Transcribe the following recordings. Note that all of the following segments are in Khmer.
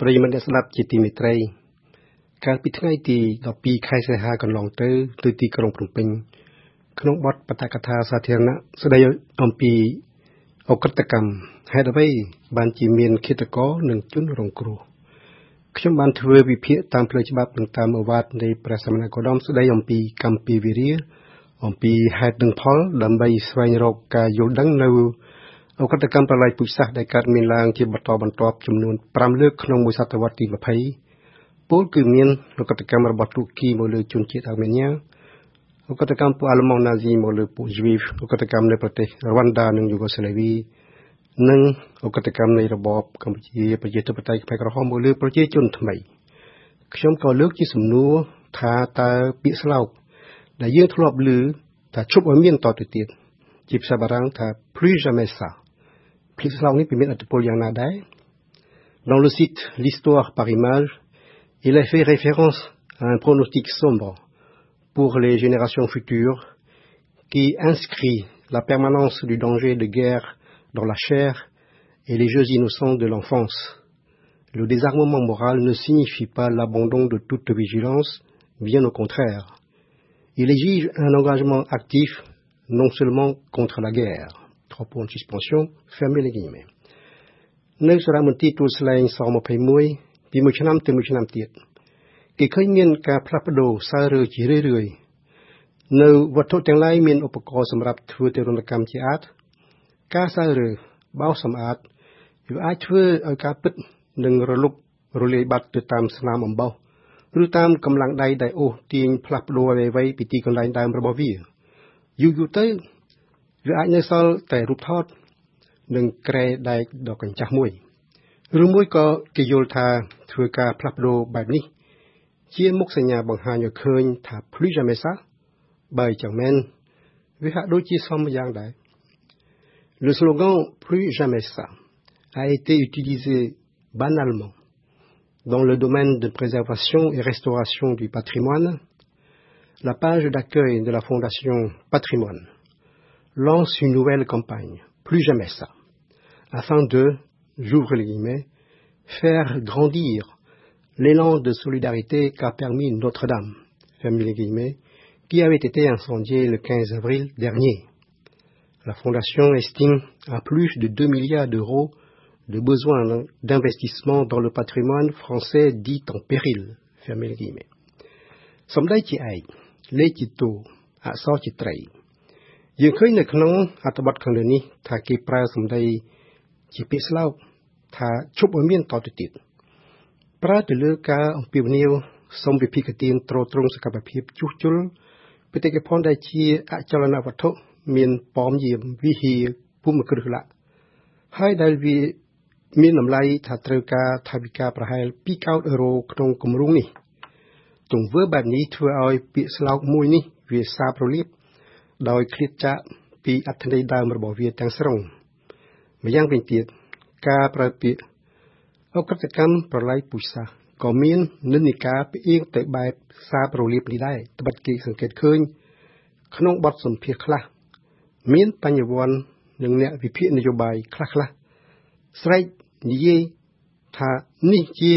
ប្រិយមិត្តអ្នកស្ដាប់ជាទីមេត្រី កាលពីថ្ងៃទី12ខែសីហាកន្លងទៅទៅទីក្រុងភ្នំពេញ ក្នុងបទបទកថាសាធារណៈស្ដីអំពីអក្រិតកម្មហេតុអ្វីបានជាមានឃាតករនិងជនរងគ្រោះខ្ញុំបានធ្វើវិភាគតាមផ្លូវច្បាប់និងតាមអវាទនៃព្រះសមណគោដមស្ដីអំពីកម្មពីវិរិយអំពីហេតុនិងផលដើម្បីស្វែងរកការយល់ដឹងនៅ អកតកម្មប្រល័យពូជសាសន៍ដែលកើតមានឡើងជាបន្តបន្ទាប់ចំនួន5លើកក្នុងមួយសតវត្សទី20ពលគឺមានអកតកម្មរបស់ទូគីមកលើជនជាតិអាមេនីអកតកម្មពួកអាល្លឺម៉ង់ណាស៊ីមកលើពួកយូវីវអកតកម្មនៅប្រទេសរវ៉ាន់ដានិងយូហ្គោស្លាវីនិងអកតកម្មនៃរបបកម្ពុជាប្រជាធិបតេយ្យខ្មែរក្រហមមកលើប្រជាជនថ្មីខ្ញុំក៏លើកជាសំណួរថាតើពាក្យស្លោកដែលយើងធ្លាប់ឮថាជប់ឲ្យមានតទៅទៀតជាភាសាបារាំងថា plus jamais ça Dans le site L'histoire par image, il a fait référence à un pronostic sombre pour les générations futures qui inscrit la permanence du danger de guerre dans la chair et les jeux innocents de l'enfance. Le désarmement moral ne signifie pas l'abandon de toute vigilance, bien au contraire. Il exige un engagement actif non seulement contre la guerre, Trois points de suspension, fermez les guillemets. នៅសារមន្ទីរទួលស្លែងស21ពីមួយឆ្នាំទៅមួយឆ្នាំទៀតគេឃើញមានការផ្លាស់ប្ដូរសើរើជារឿយៗនៅវត្ថុទាំងឡាយមានឧបករណ៍សម្រាប់ធ្វើទារុណកម្មជាអាចការសើរើបោសសម្អាតវាអាចធ្វើឲ្យការពិតនឹងរលុបរលាយបាត់ទៅតាមស្នាមអំបោសឬតាមកម្លាំងដៃដែលអូសទាញផ្លាស់ប្ដូរអ្វីៗពីទីកន្លែងដើមរបស់វាយូរយូរទៅ វាអាចនៅសល់តែរូបថតនិងក្រែដែកដ៏កញ្ចាស់មួយឬមួយក៏គេយល់ថាធ្វើការផ្លាស់ប្ដូរបែបនេះជាមុខសញ្ញាបង្ហាញឲ្យឃើញថា plus jamais ça បើចឹងមែនវាហាក់ដូចជាសមយ៉ាងដែរ Le slogan plus jamais ça a été utilisé banalement dans le domaine de préservation et restauration du patrimoine la page d'accueil de la Fondation Patrimoine lance une nouvelle campagne, plus jamais ça, afin de, j'ouvre les guillemets, faire grandir l'élan de solidarité qu'a permis Notre-Dame, les guillemets, qui avait été incendiée le 15 avril dernier. La Fondation estime à plus de 2 milliards d'euros de besoins d'investissement dans le patrimoine français dit en péril. Fermez les guillemets. Somdaï sorti. យើងឃើញនៅក្នុងអត្ថបទខាងលើនេះថាគេប្រើសម្ដីជាពាក្យស្លោកថាជប់ឲ្យមានតទៅទៀតប្រើទៅលើការអំពាវនាវសូមវិភាគទានត្រត្រង់សកម្មភាពជួសជុលបេតិកភណ្ឌដែលជាអចលនវត្ថុមានប៉មយាមវិហារភូមិគ្រឹះលៈហើយដែលវាមានតម្លៃថាត្រូវការថវិកាប្រហែល2កោតអឺរ៉ូក្នុងគម្រោងនេះទង្វើបែបនេះធ្វើឲ្យពាក្យស្លោកមួយនេះវាសាបរលាប ដោយឃ្លាតចាកពីអត្ថន័យដើមរបស់វាទាំងស្រុងម្យ៉ាងវិញទៀតការប្រើពាក្យអក្រិតកម្មប្រឡាយពុសាក៏មាននិន្នាការផ្អៀងទៅបែបសាបរលាបនេះដែរត្បិតគេសង្កេតឃើញ ក្នុងបទសម្ភាសខ្លះ មានបញ្ញវន្តនិងអ្នកវិភាគនយោបាយខ្លះខ្លះស្រែកនិយាយថានេះជា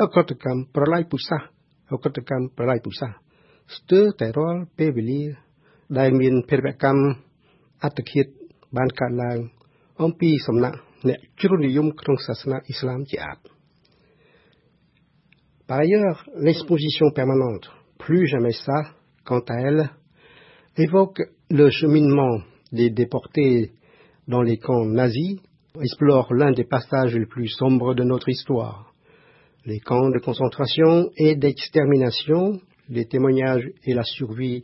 អក្រិតកម្មប្រឡាយពុសាឧក្រិដ្ឋកម្មប្រឡាយពូសាស្ទើរតែរាល់ពេលវេលា ដែលមានភេរវកម្មអត្តឃាតបានកើតឡើងអំពីសំណាក់អ្នកជ្រុលនិយមក្នុងសាសនាអ៊ីស្លាមជាអាច Par ailleurs, l'exposition permanente, plus jamais ça, quant à elle, évoque le cheminement des déportés dans les camps nazis, explore l'un des passages les plus sombres de notre histoire les camps de concentration et d'extermination, les témoignages et la survie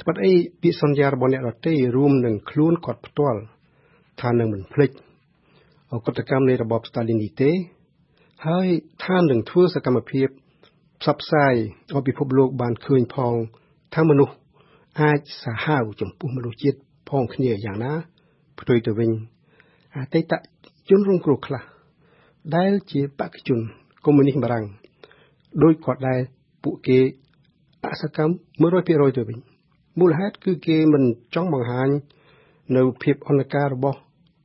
ត្បិតអីពាក្យសន្យារបស់អ្នកដទៃរួមនឹងខ្លួនគាត់ផ្ទាល់ថានឹងមិនភ្លេចអកតកម្មនៃរបបស្តាលីននេះទេ ហើយឋាននឹងធ្វើសកម្មភាពផ្សព្វផ្សាយឲ្យពិភពលោកបានឃើញផងថាមនុស្សអាចសាហាវចំពោះមនុស្សជាតិផងគ្នាយ៉ាងណាផ្ទុយទៅវិញអតីតជនរងគ្រោះខ្លះដែលជាបកជនកុម្មុយនីសបារាំងដោយគាត់ដែរពួកគេអសកម្ម100%ទៅវិញ មូលហេតុគឺគេមិនចង់បង្ហាញនៅភាពអន្តការរបស់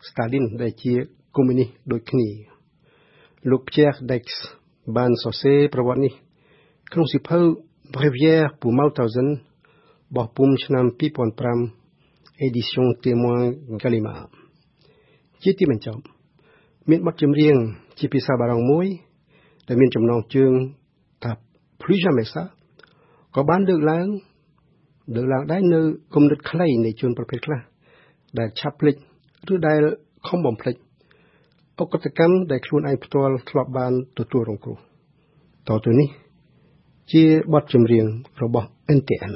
Stalin ដែលជាកុម្មុយនីសដូចគ្នាលោក Pierre Dex បានសរសេរប្រវត្តិនេះ ក្នុងសិភៅ Breviaire pour Mauthausen បោះពុំឆ្នាំ2005 Edition Témoin Gallimard ជាទីបញ្ចប់មានបទចម្រៀងជាភាសាបារាំងមួយ ដែលមានចំណងជើងថា Plus jamais ça ក៏បានលើកឡើង លើកឡើងដែរនៅគំនិតខ្លីនៃជនប្រភេទខ្លះដែលឆាប់ភ្លេចឬដែលខំបំភ្លេចអកតកម្មដែលខ្លួនឯងផ្ទាល់ធ្លាប់បានទទួលរងគ្រោះតទៅនេះជាបទចម្រៀងរបស់ NTM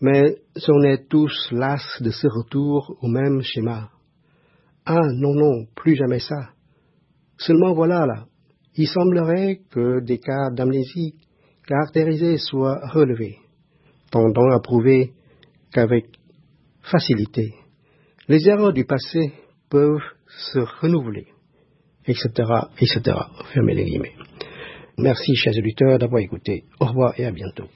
Mais on est tous las de ce retour au même schéma. Ah non, non, plus jamais ça. Seulement voilà là, il semblerait que des cas d'amnésie caractérisés soient relevés, tendant à prouver qu'avec facilité, les erreurs du passé peuvent se renouveler, etc., etc. Fermez les guillemets. Merci, chers auditeurs, d'avoir écouté. Au revoir et à bientôt.